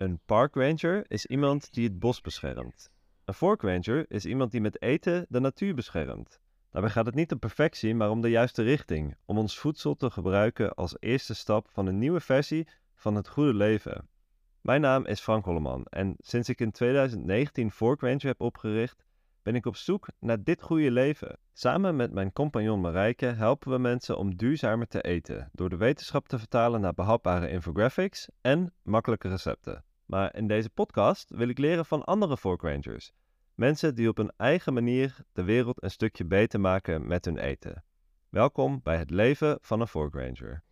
Een park ranger is iemand die het bos beschermt. Een fork ranger is iemand die met eten de natuur beschermt. Daarbij gaat het niet om perfectie, maar om de juiste richting, om ons voedsel te gebruiken als eerste stap van een nieuwe versie van het goede leven. Mijn naam is Frank Holleman en sinds ik in 2019 Fork Ranger heb opgericht, ben ik op zoek naar dit goede leven. Samen met mijn compagnon Marijke helpen we mensen om duurzamer te eten door de wetenschap te vertalen naar behapbare infographics en makkelijke recepten. Maar in deze podcast wil ik leren van andere Fork Rangers. Mensen die op hun eigen manier de wereld een stukje beter maken met hun eten. Welkom bij het leven van een Fork Ranger.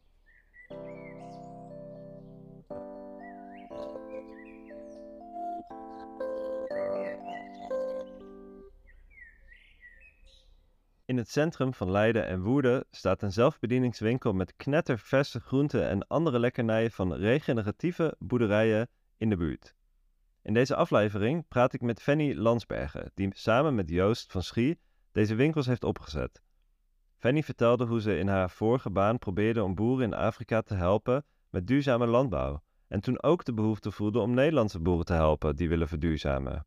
In het centrum van Leiden en Woerden staat een zelfbedieningswinkel met knetterverse groenten en andere lekkernijen van regeneratieve boerderijen in de buurt. In deze aflevering praat ik met Fanny Landsbergen, die samen met Joost van Schie deze winkels heeft opgezet. Fanny vertelde hoe ze in haar vorige baan probeerde om boeren in Afrika te helpen met duurzame landbouw en toen ook de behoefte voelde om Nederlandse boeren te helpen die willen verduurzamen.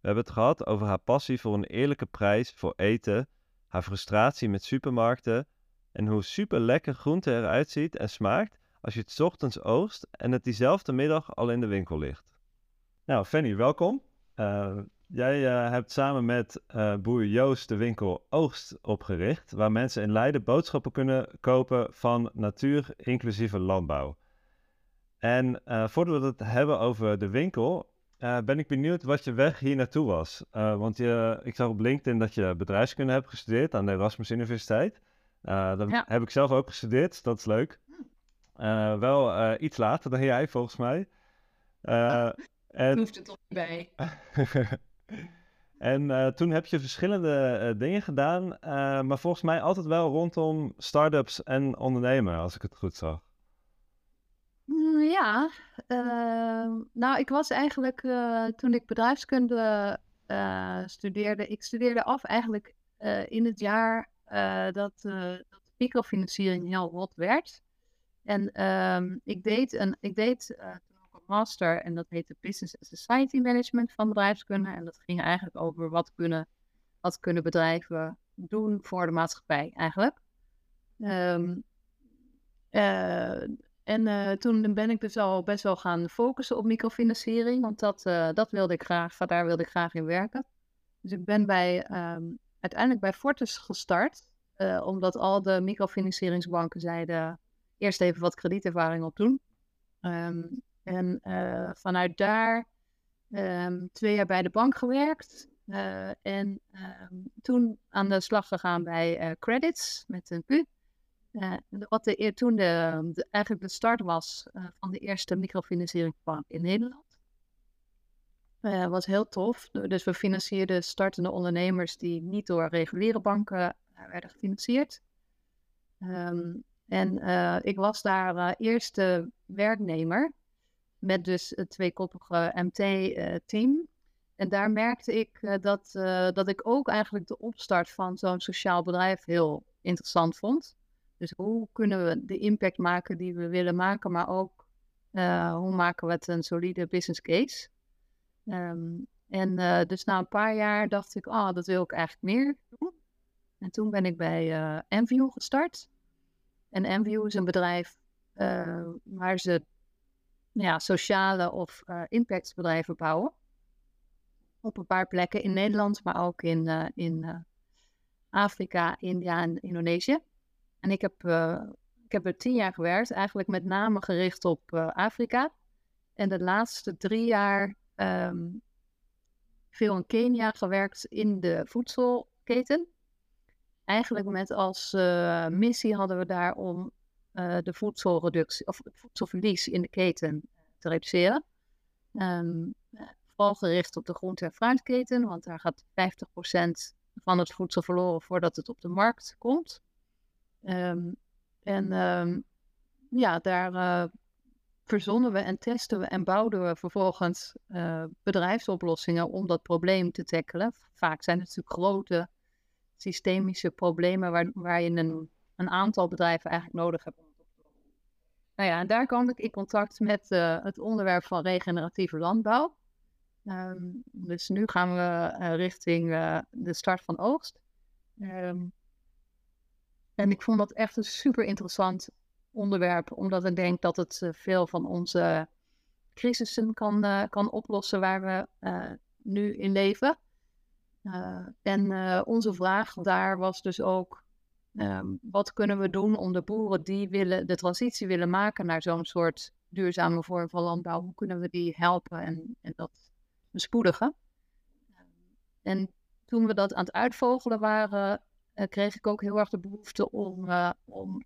We hebben het gehad over haar passie voor een eerlijke prijs voor eten, haar frustratie met supermarkten en hoe super lekker groente eruit ziet en smaakt als je het ochtends oogst en het diezelfde middag al in de winkel ligt. Nou, Fanny, welkom. Uh, jij uh, hebt samen met uh, boer Joost de winkel Oogst opgericht, waar mensen in Leiden boodschappen kunnen kopen van natuur inclusieve landbouw. En voordat we het hebben over de winkel, ben ik benieuwd wat je weg hier naartoe was. want je, ik zag op LinkedIn dat je bedrijfskunde hebt gestudeerd aan de Erasmus Universiteit. dat ja. heb ik zelf ook gestudeerd, dat is leuk. Wel iets later dan jij, volgens mij. En... Hoeft er toch niet bij. en uh, toen heb je verschillende uh, dingen gedaan, uh, maar volgens mij altijd wel rondom start-ups en ondernemen, als ik het goed zag. Mm, ja, ehm, nou ik was eigenlijk toen ik bedrijfskunde studeerde, ik studeerde af eigenlijk in het jaar dat, dat microfinanciering heel hot werd. En um, ik deed, een, ik deed master en dat heette Business and Society Management van bedrijfskunde. En dat ging eigenlijk over wat kunnen, wat kunnen bedrijven doen voor de maatschappij eigenlijk. Um, uh, en uh, toen ben ik dus al best wel gaan focussen op microfinanciering, want dat, dat wilde ik graag, daar wilde ik graag in werken. Dus ik ben bij, um, uiteindelijk bij Fortis gestart, omdat al de microfinancieringsbanken zeiden, eerst even wat kredietervaring op doen. Um, en uh, vanuit daar um, twee jaar bij de bank gewerkt. Uh, en um, toen aan de slag gegaan bij uh, Credits met een Q. wat de, toen de, eigenlijk de start was van de eerste microfinancieringsbank in Nederland. was heel tof. Dus we financierden startende ondernemers die niet door reguliere banken werden gefinancierd. En ik was daar eerste werknemer met dus het tweekoppige MT-team. Eh, en daar merkte ik eh, dat, eh, dat ik ook eigenlijk de opstart van zo'n sociaal bedrijf heel interessant vond. Dus hoe kunnen we de impact maken die we willen maken, maar ook hoe maken we het een solide business case. Ehm, en dus na een paar jaar dacht ik, ah, oh, dat wil ik eigenlijk meer doen. En toen ben ik bij uh, Enview gestart. En Enview is een bedrijf waar ze ja, sociale of uh, impactbedrijven bouwen. Op een paar plekken in Nederland, maar ook in, uh, in Afrika, India en Indonesië. En ik heb, ik heb er tien jaar gewerkt, eigenlijk met name gericht op Afrika. En de laatste drie jaar um, veel in Kenia gewerkt in de voedselketen. Eigenlijk met als missie hadden we daar om uh, de voedselreductie of het voedselverlies in de keten te reduceren. Um, vooral gericht op de groente- en fruitketen, want daar gaat 50% van het voedsel verloren voordat het op de markt komt. Um, en um, ja, daar uh, verzonnen we en testen we en bouwden we vervolgens bedrijfsoplossingen om dat probleem te tackelen. Vaak zijn het natuurlijk grote systemische problemen waar, waar je een een aantal bedrijven eigenlijk nodig hebben. nou ja, en daar kwam ik in contact met uh, het onderwerp van regeneratieve landbouw. Um, dus nu gaan we uh, richting uh, de start van oogst. Um, en ik vond dat echt een super interessant onderwerp, omdat ik denk dat het veel van onze crisissen kan, kan oplossen waar we nu in leven. En onze vraag daar was dus ook Um, wat kunnen we doen om de boeren die willen, de transitie willen maken naar zo'n soort duurzame vorm van landbouw, hoe kunnen we die helpen en, en dat bespoedigen? En toen we dat aan het uitvogelen waren, uh, kreeg ik ook heel erg de behoefte om, uh, om,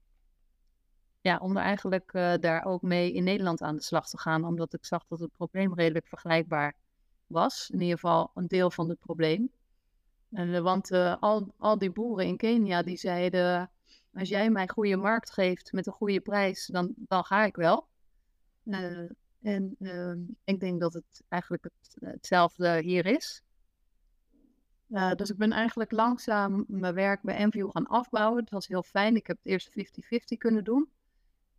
ja, om er eigenlijk daar ook mee in Nederland aan de slag te gaan, omdat ik zag dat het probleem redelijk vergelijkbaar was. In ieder geval een deel van het probleem. En, want uh, al, al die boeren in Kenia die zeiden, als jij mij goede markt geeft met een goede prijs, dan, dan ga ik wel. Uh, en uh, ik denk dat het eigenlijk het, hetzelfde hier is. dus ik ben eigenlijk langzaam mijn werk bij Enview gaan afbouwen. Het was heel fijn. Ik heb het eerst 50-50 kunnen doen.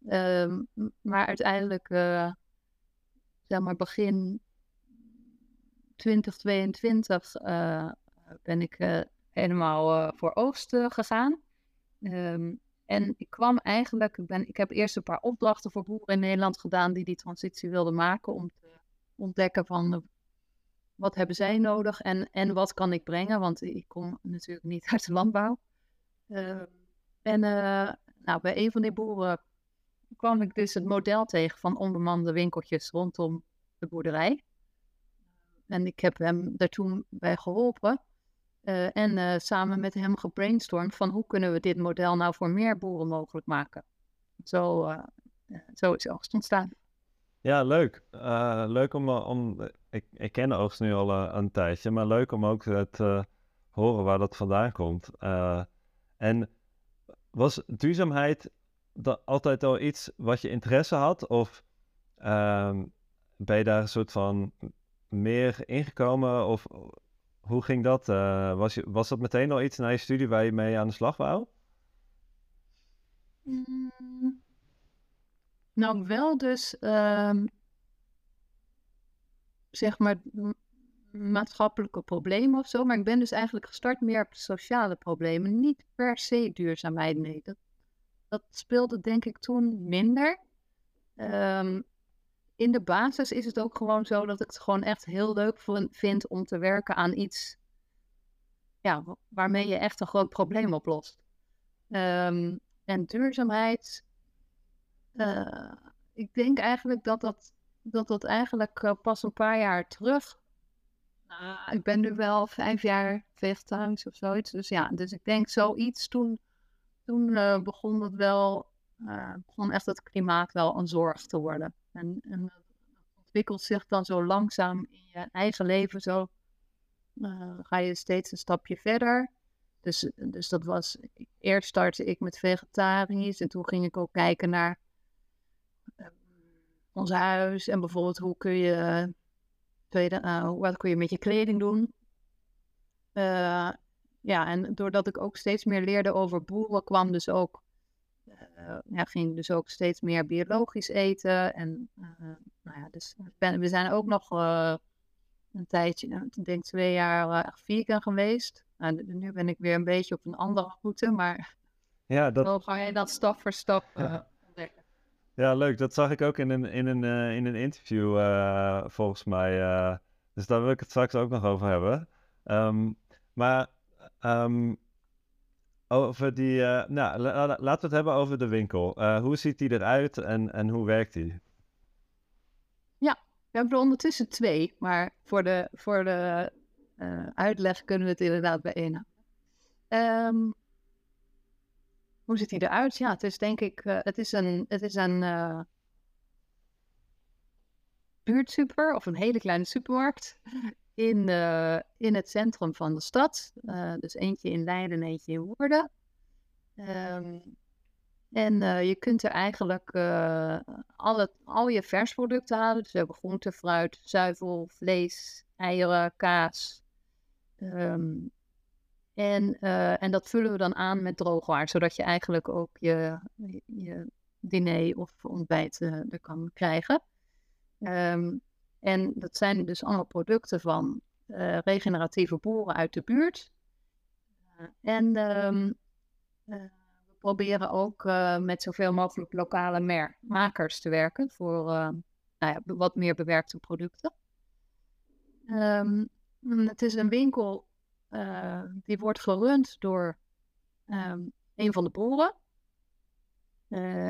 Ehm, maar uiteindelijk, zeg maar begin 2022 ben ik uh, helemaal uh, voor Oost uh, gegaan. Um, en ik kwam eigenlijk, ik, ben, ik heb eerst een paar opdrachten voor boeren in Nederland gedaan die die transitie wilden maken om te ontdekken van wat hebben zij nodig en, en wat kan ik brengen, want ik kom natuurlijk niet uit de landbouw. Ehm, en nou, bij een van die boeren kwam ik dus het model tegen van onbemande winkeltjes rondom de boerderij. En ik heb hem daar toen bij geholpen. Uh, en uh, samen met hem gebrainstormd van hoe kunnen we dit model nou voor meer boeren mogelijk maken. Zo, uh, zo is Oogst ontstaan. Ja, leuk. leuk om, om ik, ik ken Oogst nu al een tijdje, maar leuk om ook te horen waar dat vandaan komt. en was duurzaamheid altijd al iets wat je interesse had? Of ehm, ben je daar een soort van meer ingekomen? Of hoe ging dat? Uh, was, je, was dat meteen al iets na je studie waar je mee aan de slag wou? Mm, nou, wel dus, um, zeg maar, maatschappelijke problemen of zo. Maar ik ben dus eigenlijk gestart meer op sociale problemen. Niet per se duurzaamheid, nee. Dat, dat speelde denk ik toen minder. Um, in de basis is het ook gewoon zo dat ik het gewoon echt heel leuk vind om te werken aan iets ja, waarmee je echt een groot probleem oplost. Um, en duurzaamheid, uh, ik denk eigenlijk dat dat, dat, dat eigenlijk uh, pas een paar jaar terug. Uh, ik ben nu wel vijf jaar vegetarisch of zoiets. Dus ja, dus ik denk zoiets toen, toen begon het wel, begon echt het klimaat wel een zorg te worden. En, dat ontwikkelt zich dan zo langzaam in je eigen leven. Zo uh, ga je steeds een stapje verder. Dus, dus dat was, eerst startte ik met vegetarisch en toen ging ik ook kijken naar uh, ons huis en bijvoorbeeld hoe kun je, tweede, uh, wat kun je met je kleding doen. Ja, en doordat ik ook steeds meer leerde over boeren, kwam dus ook ja, ging dus ook steeds meer biologisch eten. En uh, nou ja, dus ben, we zijn ook nog uh, een tijdje, nou, ik denk twee jaar echt vegan geweest. Nou, nu ben ik weer een beetje op een andere route, maar ja, dat... ga je dat stap voor stap ontdekken. Ja, leuk. Dat zag ik ook in een, in een, in een interview volgens mij. dus daar wil ik het straks ook nog over hebben. Um, maar um, over die, uh, nou, laten we het hebben over de winkel. Uh, hoe ziet die eruit en, en hoe werkt die? Ja, we hebben er ondertussen twee, maar voor de, voor de uh, uitleg kunnen we het inderdaad bij één. Um, hoe ziet die eruit? Ja, het is denk ik, het is een, het is een buurtsuper of een hele kleine supermarkt in, in het centrum van de stad. Uh, dus eentje in Leiden en eentje in Woerden. Um, en uh, je kunt er eigenlijk alle, al je versproducten halen. Dus we hebben groente, fruit, zuivel, vlees, eieren, kaas. Um, en, en dat vullen we dan aan met droogwaar, zodat je eigenlijk ook je, je diner of ontbijt er kan krijgen. Um, en dat zijn dus allemaal producten van regeneratieve boeren uit de buurt. en um, we proberen ook met zoveel mogelijk lokale makers te werken voor nou ja, wat meer bewerkte producten. Um, het is een winkel die wordt gerund door um, een van de boeren.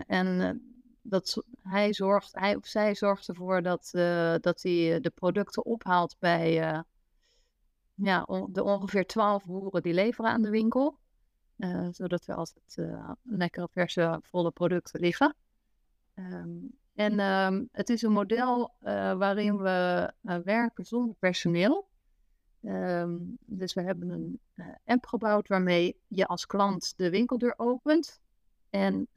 En dat, hij, zorgt, hij of zij zorgt ervoor dat, dat hij de producten ophaalt bij ja, on, de ongeveer twaalf boeren die leveren aan de winkel. zodat er altijd lekkere, verse, volle producten liggen. Um, en um, het is een model waarin we werken zonder personeel. Um, dus we hebben een uh, app gebouwd waarmee je als klant de winkeldeur opent. En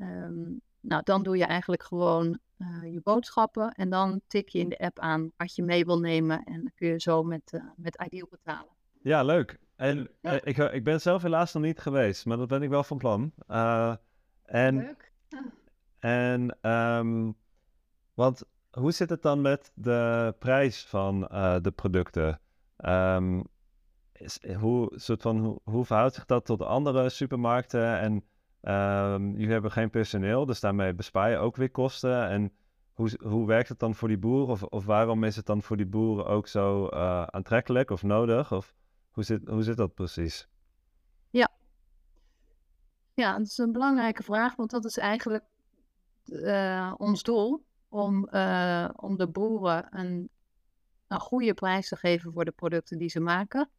nou, dan doe je eigenlijk gewoon uh, je boodschappen. En dan tik je in de app aan wat je mee wil nemen. En dan kun je zo met, uh, met Ideal betalen. Ja, leuk. En ja. ik, ik ben zelf helaas nog niet geweest, maar dat ben ik wel van plan. en, leuk. En, um, want hoe zit het dan met de prijs van de producten? Um, is, hoe, soort van, hoe, hoe verhoudt zich dat tot andere supermarkten? En um, jullie hebben geen personeel, dus daarmee bespaar je ook weer kosten. En hoe, hoe werkt het dan voor die boeren? Of, of waarom is het dan voor die boeren ook zo uh, aantrekkelijk of nodig? Of hoe zit, hoe zit dat precies? Ja. ja, dat is een belangrijke vraag, want dat is eigenlijk uh, ons doel. Om, uh, om de boeren een een goede prijs te geven voor de producten die ze maken.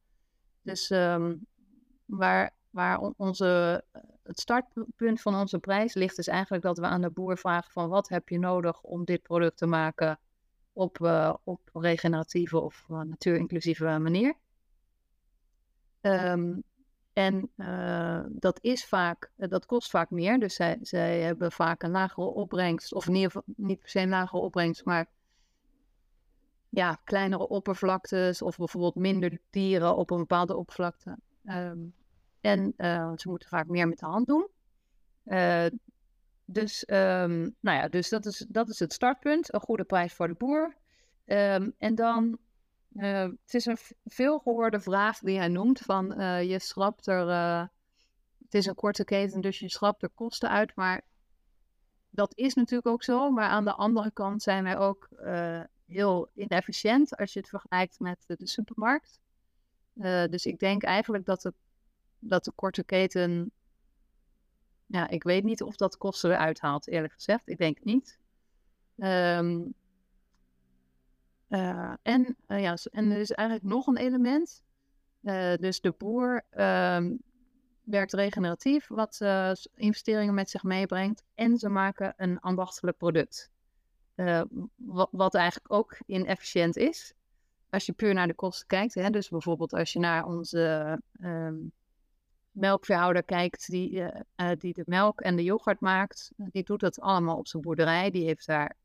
Dus um, waar, waar onze, het startpunt van onze prijs ligt, is eigenlijk dat we aan de boer vragen van wat heb je nodig om dit product te maken op, uh, op regeneratieve of uh, natuurinclusieve manier. Um, en dat is vaak, dat kost vaak meer. Dus zij, zij hebben vaak een lagere opbrengst, of in niet per se een lagere opbrengst, maar ja, kleinere oppervlaktes of bijvoorbeeld minder dieren op een bepaalde oppervlakte. Um, en uh, ze moeten vaak meer met de hand doen. Uh, dus, um, nou ja, dus dat, is, dat is het startpunt. Een goede prijs voor de boer. Um, en dan, uh, het is een veel gehoorde vraag die hij noemt van je schrapt er, het is een korte keten, dus je schrapt er kosten uit. Maar dat is natuurlijk ook zo. Maar aan de andere kant zijn wij ook heel inefficiënt als je het vergelijkt met de, supermarkt. Dus ik denk eigenlijk dat de, dat de korte keten. Ja, ik weet niet of dat kosten eruit haalt, eerlijk gezegd. Ik denk niet. Um, uh, en, uh, ja, en er is eigenlijk nog een element. dus de boer um, werkt regeneratief, wat investeringen met zich meebrengt. En ze maken een ambachtelijk product. Wat, wat, eigenlijk ook inefficiënt is. Als je puur naar de kosten kijkt. Hè, dus bijvoorbeeld als je naar onze um, melkveehouder kijkt, die, uh, uh, die de melk en de yoghurt maakt. Die doet dat allemaal op zijn boerderij. Die heeft daar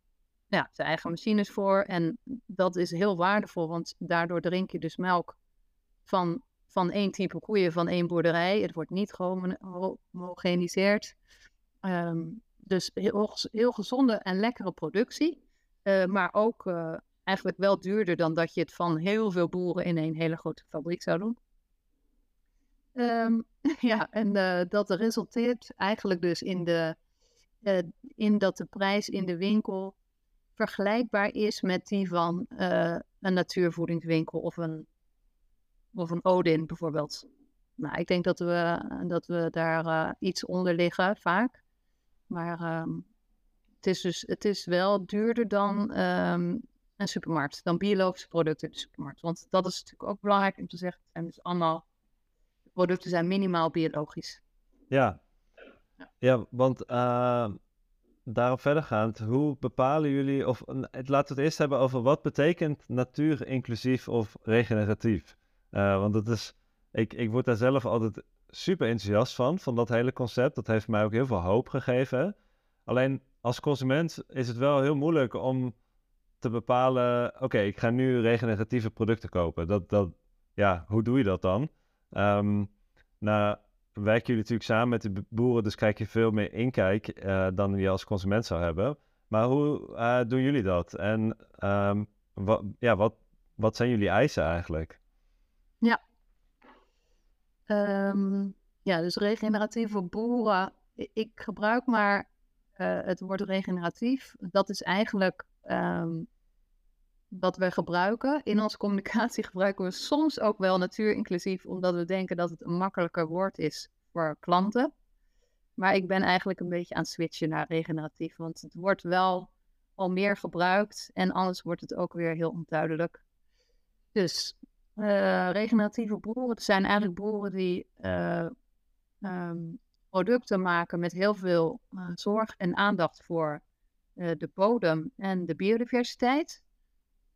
ja, zijn eigen machines voor. En dat is heel waardevol, want daardoor drink je dus melk van, van één type koeien van één boerderij. Het wordt niet gehomogeniseerd. Um, dus heel, heel gezonde en lekkere productie. Uh, maar ook eigenlijk wel duurder dan dat je het van heel veel boeren in een hele grote fabriek zou doen. Um, ja, en uh, dat resulteert eigenlijk dus in, de, in dat de prijs in de winkel vergelijkbaar is met die van een natuurvoedingswinkel of een, of een Odin bijvoorbeeld. Nou, ik denk dat we, dat we daar iets onder liggen vaak. Maar um, het is dus het is wel duurder dan um, een supermarkt, dan biologische producten in de supermarkt. Want dat is natuurlijk ook belangrijk om te zeggen. Het zijn dus allemaal producten zijn minimaal biologisch. Ja, ja, want uh, daarop verdergaand, hoe bepalen jullie, of laten we het eerst hebben over wat betekent natuur inclusief of regeneratief? Uh, want dat is, ik, ik word daar zelf altijd super enthousiast van, van dat hele concept. Dat heeft mij ook heel veel hoop gegeven. Alleen als consument is het wel heel moeilijk om te bepalen: oké, ik ga nu regeneratieve producten kopen. Dat, dat, ja, hoe doe je dat dan? Um, nou, werken jullie natuurlijk samen met de boeren, dus krijg je veel meer inkijk uh, dan je als consument zou hebben. Maar hoe uh, doen jullie dat? En um, wat, ja, wat, wat zijn jullie eisen eigenlijk? Ja, um, ja dus regeneratieve boeren. Ik gebruik maar uh, het woord regeneratief. Dat is eigenlijk wat we gebruiken. In onze communicatie gebruiken we soms ook wel natuurinclusief, omdat we denken dat het een makkelijker woord is voor klanten. Maar ik ben eigenlijk een beetje aan het switchen naar regeneratief, want het wordt wel al meer gebruikt en anders wordt het ook weer heel onduidelijk. Dus uh, regeneratieve boeren zijn eigenlijk boeren die uh, um, producten maken met heel veel uh, zorg en aandacht voor de bodem en de biodiversiteit.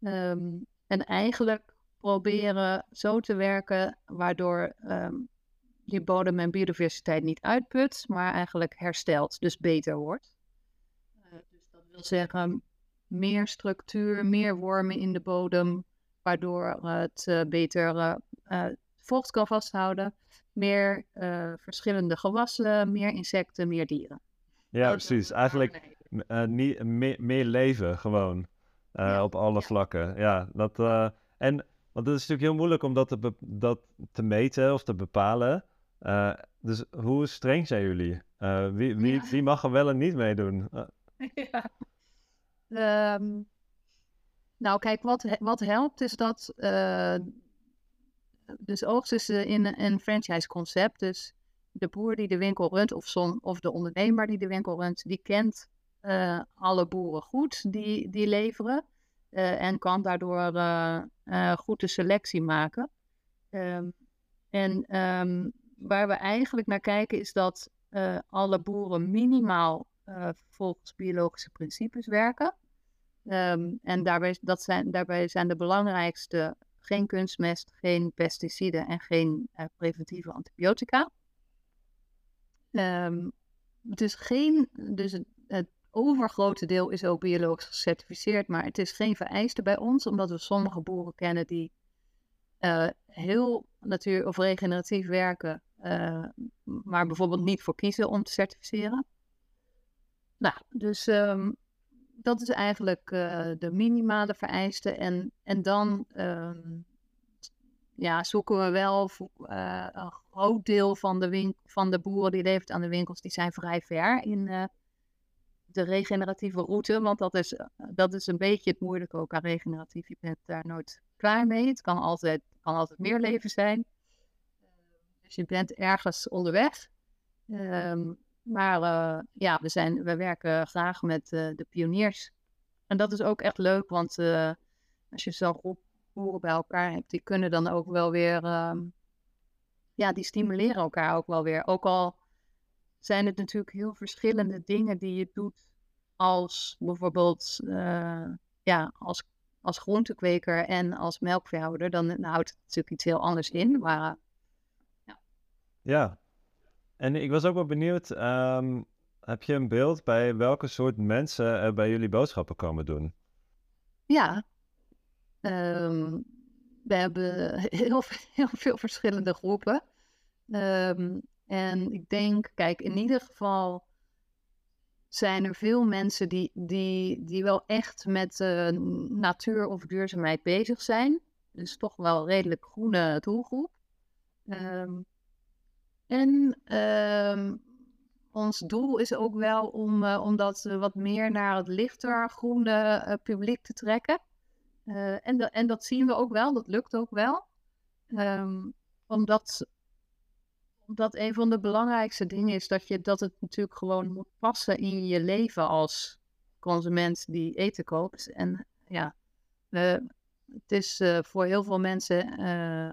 Um, en eigenlijk proberen zo te werken waardoor um, die bodem en biodiversiteit niet uitput, maar eigenlijk herstelt, dus beter wordt. Uh, dus dat wil zeggen meer structuur, meer wormen in de bodem, waardoor het uh, beter uh, vocht kan vasthouden. Meer verschillende gewassen, meer insecten, meer dieren. Ja, precies. Eigenlijk niet, meer, meer leven gewoon. Uh, op alle vlakken. Ja, dat, uh, en want het is natuurlijk heel moeilijk om dat te, dat te meten of te bepalen. Uh, dus hoe streng zijn jullie? wie, wie, ja. wie mag er wel en niet meedoen? ja. Um, nou, kijk, wat, wat helpt is dat. dus oogst is in een franchise-concept. Dus de boer die de winkel runt, of, of de ondernemer die de winkel runt, die kent uh, alle boeren goed die, die leveren. Uh, en kan daardoor uh, goed de selectie maken. Um, en um, waar we eigenlijk naar kijken is dat alle boeren minimaal volgens biologische principes werken. Um, en daarbij, dat zijn, daarbij zijn de belangrijkste geen kunstmest, geen pesticiden en geen preventieve antibiotica. dus geen, dus het, het overgrote deel is ook biologisch gecertificeerd, maar het is geen vereiste bij ons, omdat we sommige boeren kennen die uh, heel natuur- of regeneratief werken, uh, maar bijvoorbeeld niet voor kiezen om te certificeren. Nou, dus um, dat is eigenlijk uh, de minimale vereiste. En, en dan um, ja, zoeken we wel een groot deel van de, van de boeren die levert aan de winkels, die zijn vrij ver in de regeneratieve route. Want dat is, dat is een beetje het moeilijke ook aan regeneratief. Je bent daar nooit klaar mee. Het kan altijd, kan altijd meer leven zijn. Dus je bent ergens onderweg. Um, maar uh, ja, we, zijn, we werken graag met de pioniers. En dat is ook echt leuk, want als je zo'n groep boeren bij elkaar hebt, die kunnen dan ook wel weer, um, ja, die stimuleren elkaar ook wel weer. Ook al zijn het natuurlijk heel verschillende dingen die je doet als bijvoorbeeld uh, ja, als, als groentekweker en als melkveehouder. Dan, houdt het natuurlijk iets heel anders in. Maar, uh, ja. ja, en ik was ook wel benieuwd, um, heb je een beeld bij welke soort mensen er bij jullie boodschappen komen doen? Ja, um, we hebben heel, heel veel verschillende groepen. Um, en ik denk, kijk, in ieder geval zijn er veel mensen die, die, die wel echt met uh, natuur of duurzaamheid bezig zijn. Dus toch wel redelijk groene doelgroep. Um, en um, ons doel is ook wel om, uh, om dat wat meer naar het lichter groene publiek te trekken. en, en dat zien we ook wel, dat lukt ook wel. Um, omdat dat een van de belangrijkste dingen is dat, je, dat het natuurlijk gewoon moet passen in je leven als consument die eten koopt. En ja, het is uh, voor heel veel mensen uh,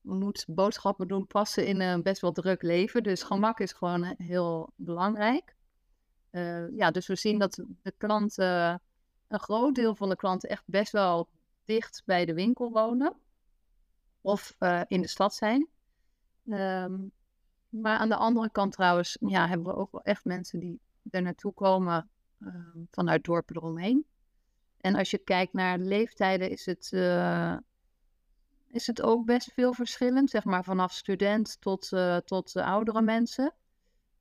moet boodschappen doen passen in een best wel druk leven. Dus gemak is gewoon heel belangrijk. ja, dus we zien dat de klanten, een groot deel van de klanten echt best wel dicht bij de winkel wonen. Of in de stad zijn. Um, maar aan de andere kant trouwens, ja, hebben we ook wel echt mensen die er naartoe komen um, vanuit dorpen eromheen. En als je kijkt naar leeftijden, is het uh, is het ook best veel verschillend, zeg maar vanaf student tot, uh, tot oudere mensen.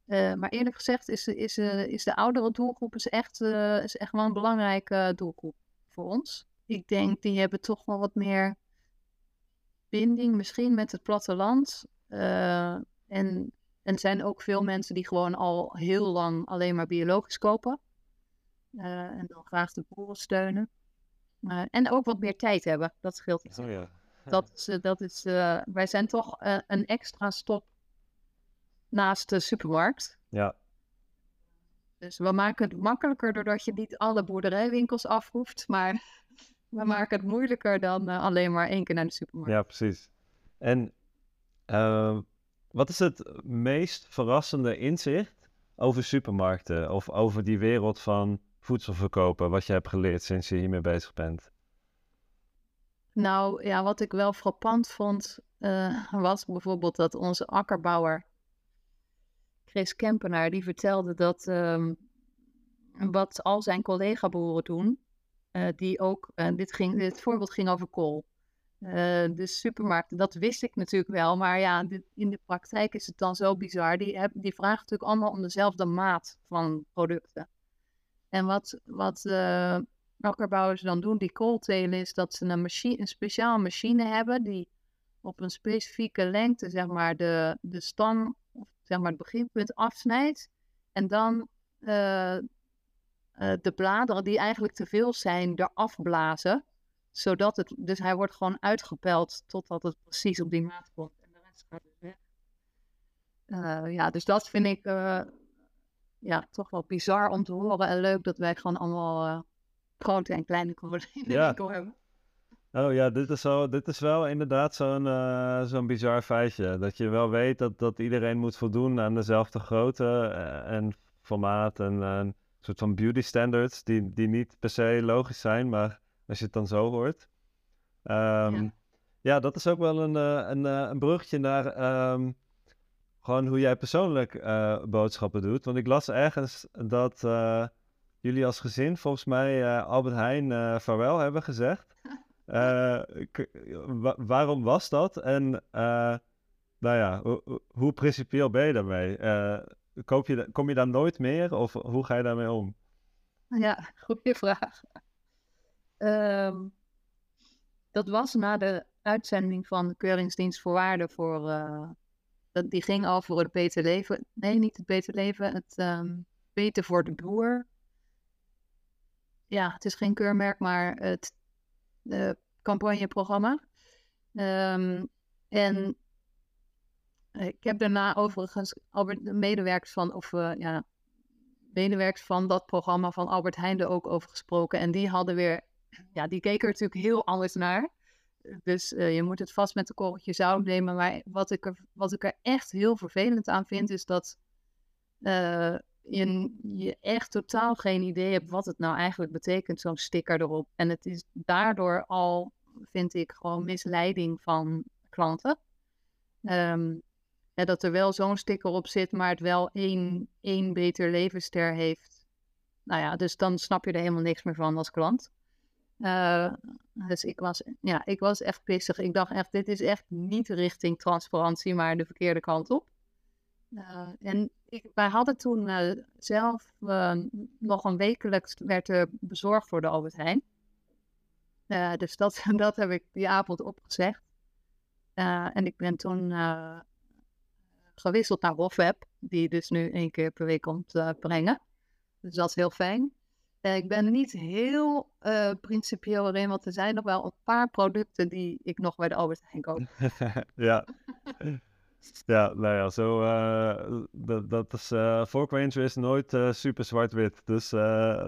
Uh, maar eerlijk gezegd is, is, is de oudere doelgroep is echt, is echt wel een belangrijke doelgroep voor ons. Ik denk die hebben toch wel wat meer binding misschien met het platteland. En en er zijn ook veel mensen die gewoon al heel lang alleen maar biologisch kopen. Uh, en dan graag de boeren steunen. Uh, en ook wat meer tijd hebben. Dat scheelt. Oh, ja. Dat is, dat is wij zijn toch een extra stop naast de supermarkt. Ja. Dus we maken het makkelijker doordat je niet alle boerderijwinkels afroeft. Maar we maken het moeilijker dan alleen maar één keer naar de supermarkt. Ja, precies. En wat is het meest verrassende inzicht over supermarkten of over die wereld van voedselverkopen, wat je hebt geleerd sinds je hiermee bezig bent? Nou ja, wat ik wel frappant vond, uh, was bijvoorbeeld dat onze akkerbouwer Chris Kempenaar, die vertelde dat um, wat al zijn collega-boeren doen, uh, die ook, uh, dit, ging, dit voorbeeld ging over kool. Uh, de supermarkten, dat wist ik natuurlijk wel. Maar ja, in de praktijk is het dan zo bizar. Die, heb, die vragen natuurlijk allemaal om dezelfde maat van producten. En wat, wat uh, akkerbouwers dan doen, die kooltelen, is dat ze een, machine, een speciale machine hebben die op een specifieke lengte, zeg maar, de, de stam, of zeg maar, het beginpunt afsnijdt. En dan uh, de bladeren die eigenlijk te veel zijn, eraf blazen zodat het, dus hij wordt gewoon uitgepeld totdat het precies op die maat komt. En de rest gaat dus weg. Uh, ja, dus dat vind ik uh, ja, toch wel bizar om te horen. En leuk dat wij gewoon allemaal uh, grote en kleine kolen in de ja. winkel hebben. Oh ja, dit is, zo, dit is wel inderdaad zo'n zo'n bizar feitje. Dat je wel weet dat, dat iedereen moet voldoen aan dezelfde grootte en formaat en een soort van beauty standards die, die niet per se logisch zijn, maar als je het dan zo hoort. Um, ja. ja. dat is ook wel een, uh, een, uh, een bruggetje naar um, gewoon hoe jij persoonlijk uh, boodschappen doet. Want ik las ergens dat jullie als gezin volgens mij Albert Heijn vaarwel hebben gezegd. waarom was dat? En nou ja, hoe, hoe principieel ben je daarmee? koop je, kom je daar nooit meer of hoe ga je daarmee om? Ja, goede vraag. Um, dat was na de uitzending van de Keuringsdienst voor Waarde voor. Dat, die ging al voor het beter leven. Nee, niet het beter leven. Het um, beter voor de boer. Ja, het is geen keurmerk, maar het uh, campagneprogramma. Um, en ik heb daarna overigens Albert, de medewerkers van, of ja, medewerkers van dat programma van Albert Heijnde ook over gesproken. En die hadden weer ja, die keken er natuurlijk heel anders naar. Dus uh, je moet het vast met een korreltje zout nemen. Maar wat ik, er, wat ik er echt heel vervelend aan vind, is dat uh, je, echt totaal geen idee hebt wat het nou eigenlijk betekent, zo'n sticker erop. En het is daardoor al, vind ik, gewoon misleiding van klanten. Um, dat er wel zo'n sticker op zit, maar het wel één, één beter levensster heeft. Nou ja, dus dan snap je er helemaal niks meer van als klant. Uh, dus ik was, ja, ik was echt pissig. Ik dacht echt, dit is echt niet richting transparantie, maar de verkeerde kant op. Uh, en ik, wij hadden toen uh, zelf nog een wekelijks werd er bezorgd voor de Albert Heijn. dus dat, dat heb ik die avond opgezegd. en ik ben toen gewisseld naar Hofweb, die dus nu één keer per week komt brengen. Dus dat is heel fijn. Uh, ik ben niet heel uh, principieel erin, want er zijn nog wel een paar producten die ik nog bij de Albert Heijn koop. ja. ja, nou ja, zo, uh, dat, dat is, uh, Ranger is nooit super zwart-wit, dus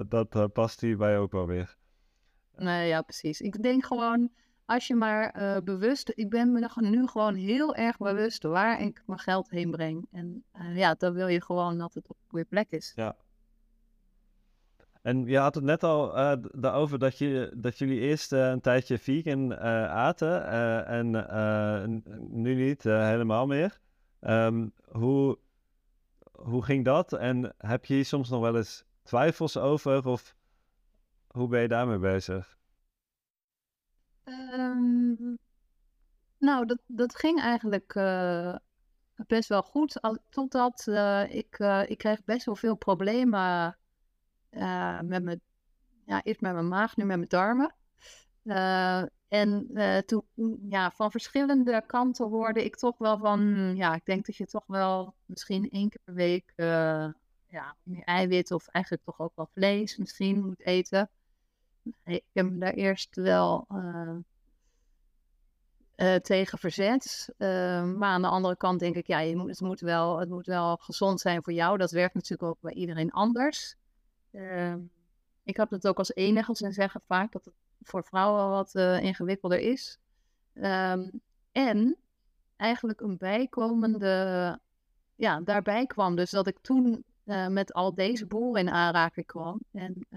dat past hierbij ook wel weer. Nee, ja, precies. Ik denk gewoon, als je maar bewust, ik ben me nu gewoon heel erg bewust waar ik mijn geld heen breng. En ja, dan wil je gewoon dat het op een goede plek is. Ja, en je had het net al uh, daarover dat, je, dat jullie eerst uh, een tijdje vegan uh, aten en nu niet helemaal meer. Um, hoe, hoe ging dat? En heb je hier soms nog wel eens twijfels over of hoe ben je daarmee bezig? Um, Nou, dat, dat ging eigenlijk best wel goed. Totdat uh, ik, ik kreeg best wel veel problemen met mijn, ja, eerst met mijn maag, nu met mijn darmen. en toen, ja, van verschillende kanten hoorde ik toch wel van, hmm, ja, ik denk dat je toch wel misschien één keer per week ja, meer eiwit of eigenlijk toch ook wel vlees misschien moet eten. Ik heb me daar eerst wel tegen verzet. Maar aan de andere kant denk ik, ja, je moet, het, moet wel, het moet wel gezond zijn voor jou. Dat werkt natuurlijk ook bij iedereen anders. Uh, ik heb het ook als enige. Ze zeggen vaak dat het voor vrouwen wat uh, ingewikkelder is. Ehm, en eigenlijk een bijkomende, ja, daarbij kwam dus dat ik toen uh, met al deze boeren in aanraking kwam. En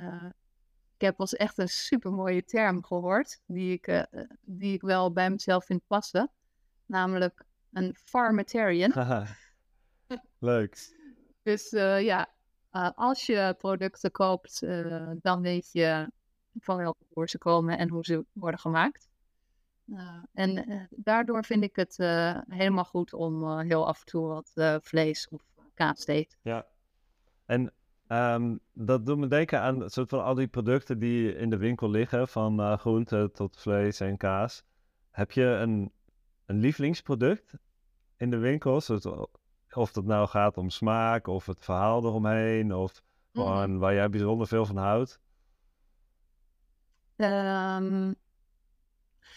ik heb eens echt een super mooie term gehoord, die ik, die ik wel bij mezelf vind passen. Namelijk een farmatarian. Leuk. Dus uh, ja, uh, als je producten koopt, dan weet je van welke boer ze komen en hoe ze worden gemaakt. en daardoor vind ik het helemaal goed om heel af en toe wat vlees of kaas te eten. Ja, en Um, dat doet me denken aan soort van al die producten die in de winkel liggen, van groente tot vlees en kaas. Heb je een, een lievelingsproduct in de winkel? Of dat nou gaat om smaak of het verhaal eromheen, of gewoon mm. waar jij bijzonder veel van houdt? Um,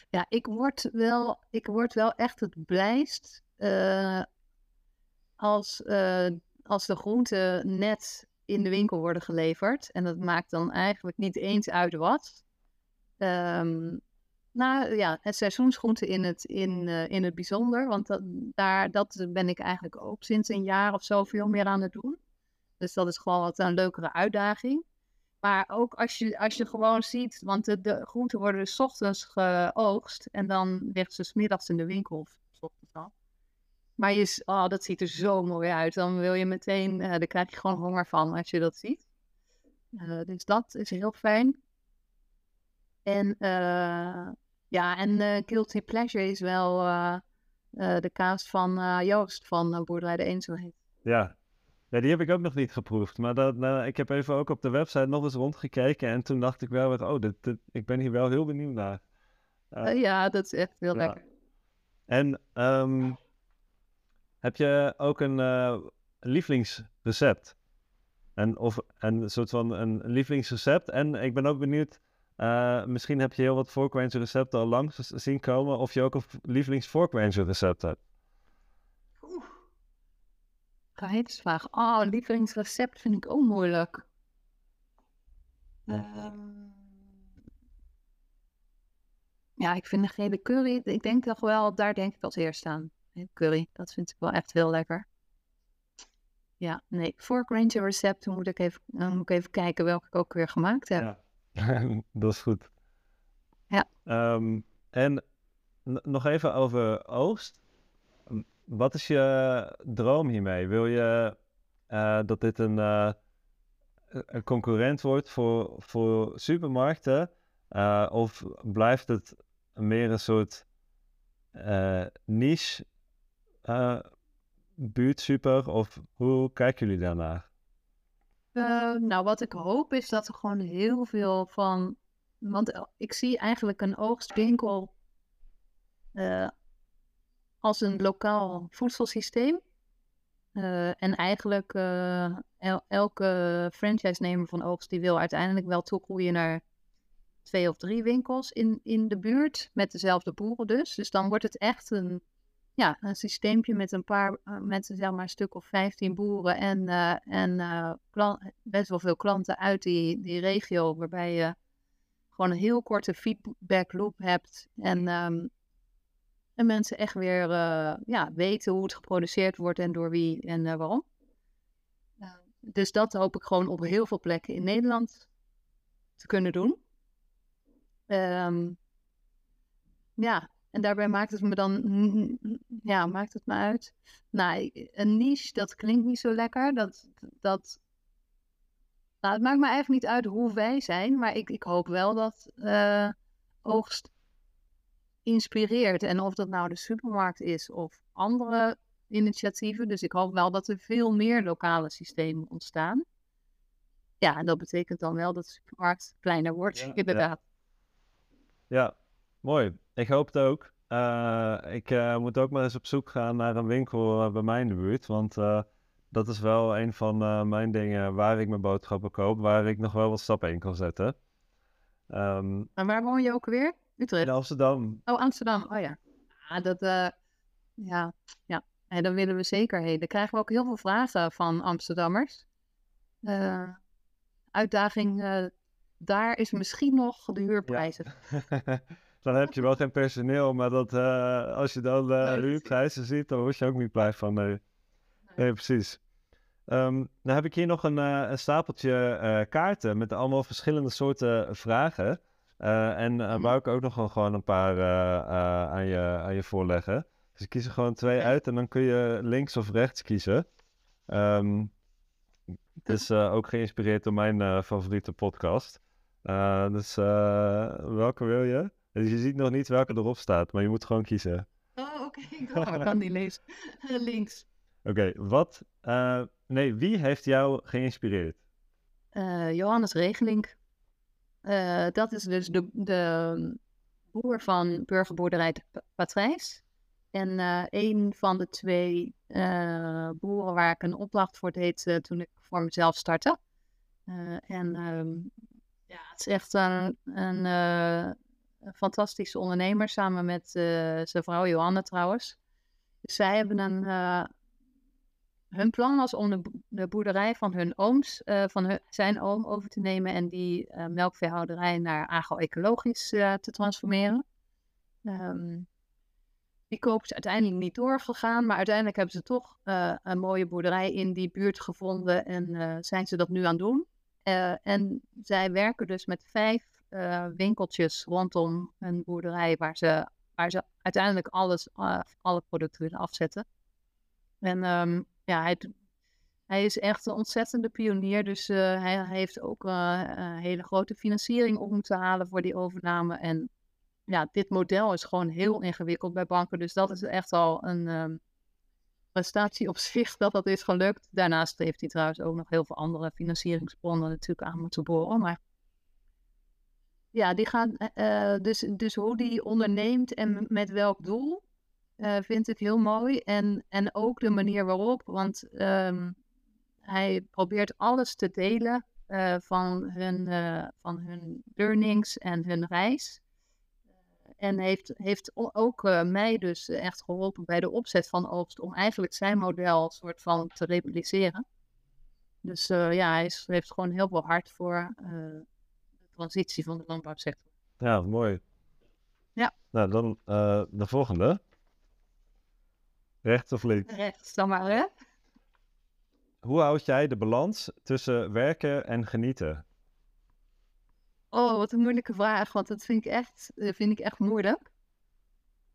ja, ik word wel, ik word wel echt het blijst uh, als, uh, als de groente net in de winkel worden geleverd. En dat maakt dan eigenlijk niet eens uit wat. Um, nou ja, het seizoensgroente in het, in, uh, in het bijzonder. Want dat, daar, dat ben ik eigenlijk ook sinds een jaar of zo veel meer aan het doen. Dus dat is gewoon wat een leukere uitdaging. Maar ook als je, als je gewoon ziet, want de, de groenten worden dus ochtends geoogst en dan ligt ze smiddags in de winkel. Of ochtends. Maar je, oh, dat ziet er zo mooi uit. Dan wil je meteen, uh, daar krijg je gewoon honger van als je dat ziet. Uh, dus dat is heel fijn. En ja, en Guilty Pleasure is wel de kaas van Joost van Boerderij de Eenzaamheid. Ja. ja, die heb ik ook nog niet geproefd. Maar dat, nou, ik heb even ook op de website nog eens rondgekeken. En toen dacht ik wel weer, oh, dit, ik ben hier wel heel benieuwd naar. ja, dat is echt heel lekker. En um, heb je ook een lievelingsrecept? En, of een soort van een lievelingsrecept. En ik ben ook benieuwd, uh, misschien heb je heel wat forkrange recepten al langs zien komen. Of je ook een lievelingsforkrange recept hebt. Oeh. Gewetensvraag. Oh, lievelingsrecept vind ik ook moeilijk. Um, ja, ik vind de gele curry, ik denk toch wel, daar denk ik als eerst aan curry. Dat vind ik wel echt heel lekker. Ja, nee, fork ranger recept, dan moet ik even, dan moet ik even kijken welke ik ook weer gemaakt heb. Ja, dat is goed. Ja. Um, en nog even over oogst. Wat is je droom hiermee? Wil je uh, dat dit een, uh, een concurrent wordt voor, voor supermarkten? Uh, of blijft het meer een soort niche uh, buurt super? Of hoe kijken jullie daarnaar? Uh, nou, wat ik hoop is dat er gewoon heel veel van. Want eh, ik zie eigenlijk een oogstwinkel uh, als een lokaal voedselsysteem. Uh, en eigenlijk el elke franchise-nemer van oogst die wil uiteindelijk wel toegroeien naar twee of drie winkels in, in de buurt. Met dezelfde boeren dus. Dus dan wordt het echt een ja, een systeempje met een paar, uh, met zeg maar een stuk of 15 boeren en, uh, en uh, best wel veel klanten uit die, die regio, waarbij je gewoon een heel korte feedback loop hebt en, um, en mensen echt weer ja, weten hoe het geproduceerd wordt en door wie en waarom. dus dat hoop ik gewoon op heel veel plekken in Nederland te kunnen doen. Um, ja, en daarbij maakt het me dan, ja, maakt het me uit. Nou, een niche, dat klinkt niet zo lekker. Dat, dat, nou, het maakt me eigenlijk niet uit hoe wij zijn, maar ik, ik hoop wel dat uh, oogst inspireert. En of dat nou de supermarkt is of andere initiatieven. Dus ik hoop wel dat er veel meer lokale systemen ontstaan. Ja, en dat betekent dan wel dat de supermarkt kleiner wordt, Ja, ja. inderdaad. Ja, mooi. Ik hoop het ook. Eh, ik eh, moet ook maar eens op zoek gaan naar een winkel eh, bij mij in de buurt. Want dat is wel een van mijn dingen waar ik mijn boodschappen koop. Waar ik nog wel wat stappen in kan zetten. Ehm, En waar woon je ook weer? Utrecht. in Amsterdam. Oh, Amsterdam. Oh ja. Ah, dat, ja, ja. En dan willen we zeker heen. Dan krijgen we ook heel veel vragen van Amsterdammers. Uitdaging daar is misschien nog de huurprijzen. Dan heb je wel geen personeel, maar dat, eh, als je dan huurprijzen ziet, dan word je ook niet blij van. Nee, nee precies. Ehm, dan heb ik hier nog een, eh, een stapeltje kaarten met allemaal verschillende soorten vragen. En uh, Mhm. wou ik ook nog wel gewoon een paar aan, je, aan je voorleggen. Dus ik kies er gewoon twee uit en dan kun je links of rechts kiezen. Ehm, het is ook geïnspireerd door mijn favoriete podcast. Dus welke wil je? Dus je ziet nog niet welke erop staat, maar je moet gewoon kiezen. Oh, oké. Ik dacht, ik kan die lezen. Links. Oké, wat... eh, nee, wie heeft jou geïnspireerd? Eh, Johannes Regelink. Eh, dat is dus de, de boer van burgerboerderij de Pa- Patrijs. En een van de twee boeren waar ik een opdracht voor deed toen ik voor mezelf startte. En ehm, ja, het is echt een, een, eh, een fantastische ondernemer samen met eh, zijn vrouw Johanne trouwens. Dus zij hebben een, eh, hun plan was om de, bo- de boerderij van hun ooms, eh, van hun- zijn oom over te nemen en die eh, melkveehouderij naar agro-ecologisch te transformeren. Ehm, die koop is uiteindelijk niet doorgegaan, maar uiteindelijk hebben ze toch een mooie boerderij in die buurt gevonden en zijn ze dat nu aan het doen. En zij werken dus met vijf eh, winkeltjes rondom een boerderij waar ze, waar ze uiteindelijk alles, eh, alle producten willen afzetten. En ehm, ja, hij, hij is echt een ontzettende pionier. Dus eh, hij, heeft ook hele grote financiering op moeten halen voor die overname. En ja, dit model is gewoon heel ingewikkeld bij banken. Dus dat is echt al een ehm, prestatie op zich dat dat is gelukt. Daarnaast heeft hij trouwens ook nog heel veel andere financieringsbronnen natuurlijk aan moeten boren. Maar ja, die gaan, eh, eh, dus, dus hoe die onderneemt en met welk doel, eh, vind ik heel mooi. En, en ook de manier waarop, want ehm, hij probeert alles te delen van, hun, van hun learnings en hun reis. En heeft, heeft ook mij dus echt geholpen bij de opzet van Oogst om eigenlijk zijn model soort van te repliceren. Dus ja, hij heeft gewoon heel veel hart voor transitie van de landbouwsector. Ja, mooi. Ja. Nou, dan eh, de volgende. Rechts of links? Rechts dan maar, hè? Hoe houd jij de balans tussen werken en genieten? Oh, wat een moeilijke vraag, want dat vind ik echt, eh, vind ik echt moeilijk.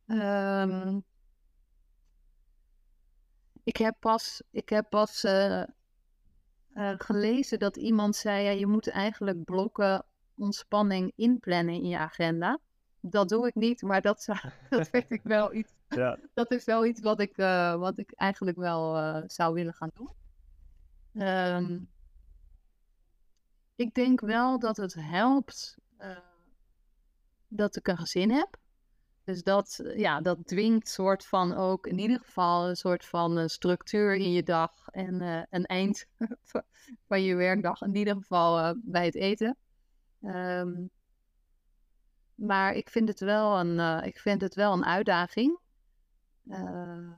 Ehm, ik heb pas, ik heb pas eh, gelezen dat iemand zei, ja, je moet eigenlijk blokken ontspanning inplannen in je agenda. Dat doe ik niet, maar dat, zou, dat vind ik wel iets Ja, dat is wel iets wat ik, eh, wat ik eigenlijk wel eh, zou willen gaan doen. Ehm, ik denk wel dat het helpt eh, dat ik een gezin heb. Dus dat, ja, dat dwingt soort van ook in ieder geval een soort van structuur in je dag en een eind van- je werkdag, in ieder geval bij het eten. Ehm, maar ik vind het wel een, eh, ik vind het wel een uitdaging. Eh,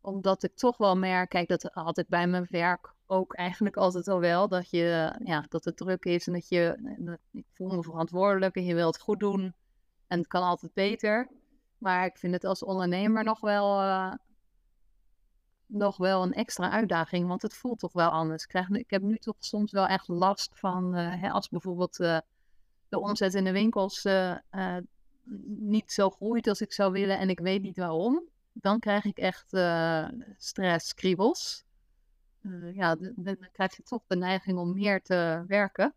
omdat ik toch wel merk, kijk, dat had ik bij mijn werk ook eigenlijk altijd al wel, dat, je, ja, dat het druk is en dat je, dat, ik voel me verantwoordelijk en je wilt het goed doen en het kan altijd beter. Maar ik vind het als ondernemer nog wel, eh, nog wel een extra uitdaging, want het voelt toch wel anders. Ik, krijg, ik heb nu toch soms wel echt last van, eh, hè, als bijvoorbeeld eh, de omzet in de winkels eh, niet zo groeit als ik zou willen en ik weet niet waarom, dan krijg ik echt stress, kriebels. Ja, dan krijg je toch de neiging om meer te werken.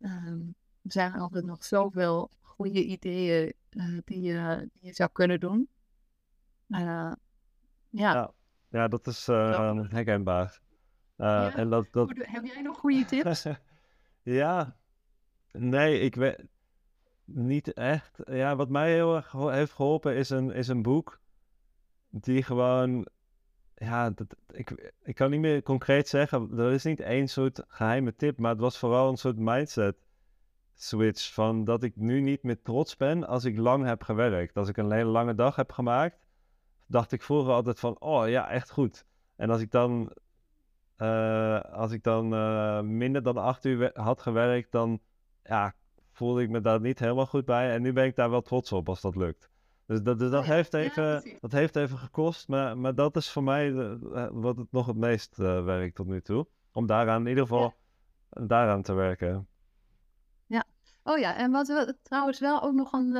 Ehm, er zijn altijd nog zoveel goede ideeën die, die je zou kunnen doen. Ja, ja, dat is uh, herkenbaar. Uh, Ja, En dat, Heb jij nog goede tips? ja, nee, ik weet niet echt. Ja, wat mij heel erg heeft geholpen is een, is een boek die gewoon, ja, dat, ik, ik kan niet meer concreet zeggen. Er is niet één soort geheime tip, maar het was vooral een soort mindset switch van dat ik nu niet meer trots ben als ik lang heb gewerkt. Als ik een hele lange dag heb gemaakt, dacht ik vroeger altijd van, oh ja, echt goed. En als ik dan, eh, als ik dan eh, minder dan acht uur had gewerkt, dan ja, voelde ik me daar niet helemaal goed bij. En nu ben ik daar wel trots op als dat lukt. Dus dat, dus dat, Oh ja, heeft, ja, even, dat heeft even gekost, maar, maar dat is voor mij de- eh, wat het nog het meest werkt tot nu toe. Om daaraan in ieder geval daaraan te werken. Oh ja, en wat we, trouwens wel ook nog een,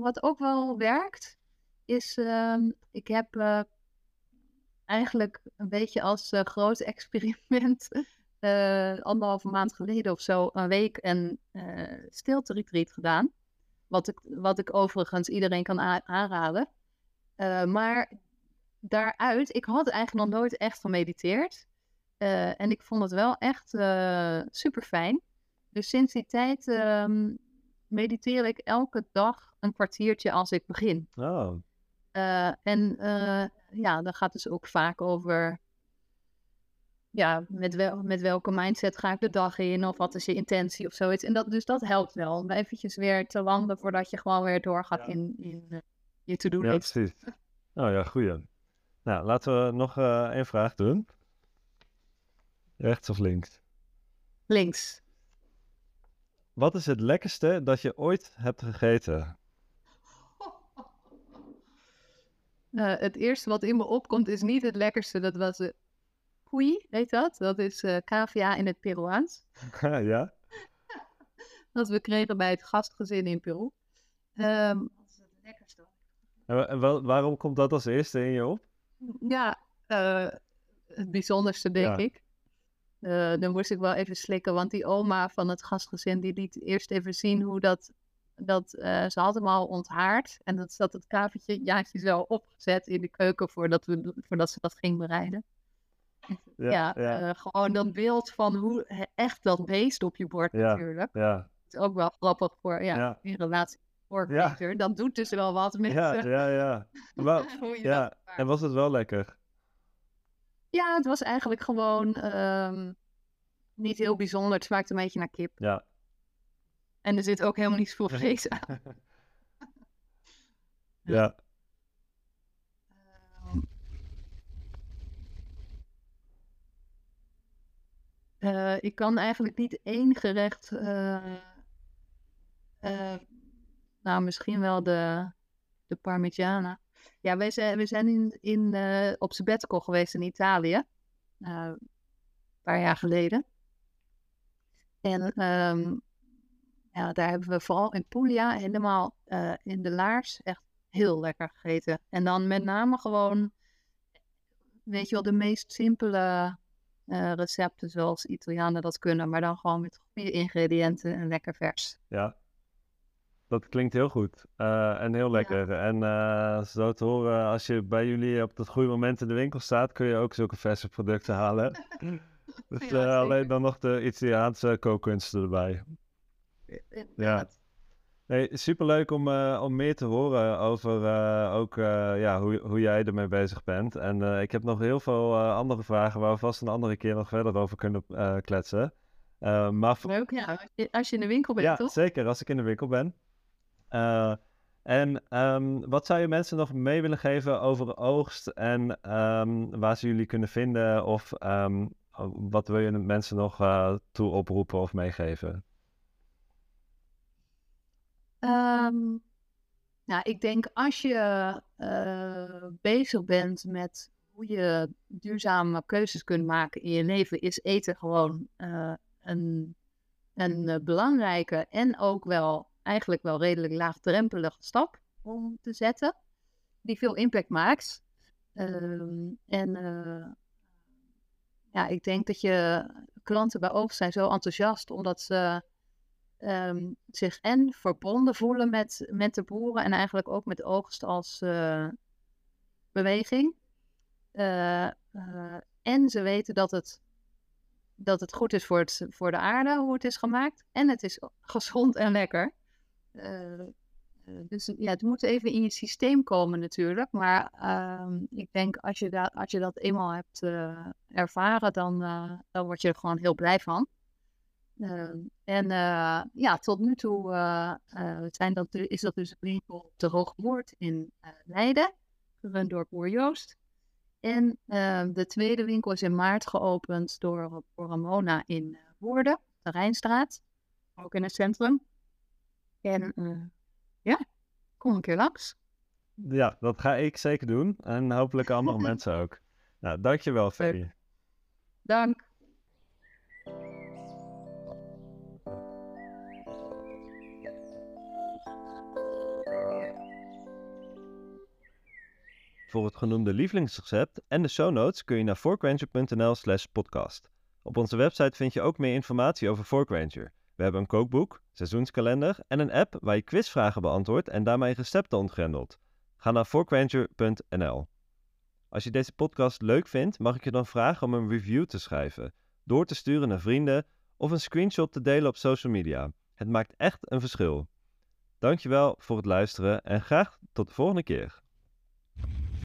wat ook wel werkt, is, ehm, ik heb eh, eigenlijk een beetje als eh, groot experiment, eh anderhalve maand geleden of zo, een week een stilte retreat gedaan. Wat ik, wat ik overigens iedereen kan aanraden. Maar daaruit, ik had eigenlijk nog nooit echt gemediteerd. En ik vond het wel echt super fijn. Dus sinds die tijd ehm, mediteer ik elke dag een kwartiertje als ik begin. Oh, Eh, en eh, ja, dan gaat dus ook vaak over ja, met, wel, met welke mindset ga ik de dag in of wat is je intentie of zoiets. En dat, dus dat helpt wel om eventjes weer te landen voordat je gewoon weer doorgaat Ja. in, in eh, je to-do ja, list. precies. Oh ja, goeie. Nou, laten we nog één vraag doen. Rechts of links? Links. Wat is het lekkerste dat je ooit hebt gegeten? Eh, het eerste wat in me opkomt is niet het lekkerste. Dat was de cuy, heet dat? Dat is eh cavia in het Peruaans. ja? Dat we kregen bij het gastgezin in Peru. Ehm, wat is het lekkerste? En, wa- waarom komt dat als eerste in je op? Ja, eh, het bijzonderste denk Ja. ik. Eh, dan moest ik wel even slikken, want die oma van het gastgezin die liet eerst even zien hoe dat, dat eh, ze had hem al onthaard. En dat zat het kavertje jaartje zo opgezet in de keuken voordat, we, voordat ze dat ging bereiden. Ja, Ja, ja, eh, gewoon dat beeld van hoe echt dat beest op je bord Ja. natuurlijk. ja, Het is ook wel grappig voor, ja, in relatie met voorbeter. Dat doet dus wel wat met ja, ja, ja. Maar, ja, en was het wel lekker? Ja, het was eigenlijk gewoon ehm, niet heel bijzonder. Het smaakte een beetje naar kip. Ja. En er zit ook helemaal niet zoveel vlees aan. Ja. Eh, ik kan eigenlijk niet één gerecht. eh, eh, nou, misschien wel de, de Parmigiana. Ja, wij zijn, we zijn in, in, op sabbatical geweest in Italië. een paar jaar geleden. En ehm, ja, daar hebben we vooral in Puglia helemaal eh, in de laars echt heel lekker gegeten. En dan met name gewoon, weet je wel, de meest simpele eh, recepten zoals Italianen dat kunnen. Maar dan gewoon met goede ingrediënten en lekker vers. ja. Dat klinkt heel goed eh, en heel lekker. En zo te horen, als je bij jullie op het goede moment in de winkel staat, kun je ook zulke verse producten halen. dus Ja, alleen dan nog de Italiaanse kookkunsten erbij. Inderdaad. Nee, superleuk om, eh, om meer te horen over eh, ook eh, ja, hoe, hoe jij ermee bezig bent. En eh, ik heb nog heel veel eh, andere vragen waar we vast een andere keer nog verder over kunnen eh, kletsen. Eh, maar Leuk, ja. Als je, als je in de winkel bent, ja, toch? zeker als ik in de winkel ben. Eh, en ehm, wat zou je mensen nog mee willen geven over oogst en ehm, waar ze jullie kunnen vinden? Of ehm, wat wil je mensen nog eh, toe oproepen of meegeven? Ehm, nou, ik denk als je eh, bezig bent met hoe je duurzame keuzes kunt maken in je leven, is eten gewoon eh, een, een eh, belangrijke en ook wel eigenlijk wel redelijk laagdrempelige stap om te zetten, die veel impact maakt. Ehm, en ja, ik denk dat je klanten bij Oogst zijn zo enthousiast omdat ze ehm, zich en verbonden voelen met, met de boeren en eigenlijk ook met oogst als uh, beweging. Uh, en ze weten dat het, dat het goed is voor, het, voor de aarde, hoe het is gemaakt. En het is gezond en lekker. dus ja, het moet even in je systeem komen natuurlijk. Maar uh, ik denk als je, dat, als je dat eenmaal hebt ervaren, dan, dan word je er gewoon heel blij van. Ehm, en uh, ja, tot nu toe zijn dat, is dat dus een winkel op de Hoogmoord in Leiden, gerund door Boer Joost. En ehm, de tweede winkel is in maart geopend door, door Ramona in Woerden, de Rijnstraat, ook in het centrum. En ja, kom een keer langs. Ja, dat ga ik zeker doen. En hopelijk andere mensen ook. Nou, dankjewel, Ferry. Dank. Voor het genoemde lievelingsrecept en de show notes kun je naar forkranger.nl slash podcast. Op onze website vind je ook meer informatie over Forkranger. We hebben een kookboek, seizoenskalender en een app waar je quizvragen beantwoordt en daarmee recepten ontgrendelt. Ga naar forkranger.nl. Als je deze podcast leuk vindt, mag ik je dan vragen om een review te schrijven, door te sturen naar vrienden of een screenshot te delen op social media. Het maakt echt een verschil. Dankjewel voor het luisteren en graag tot de volgende keer.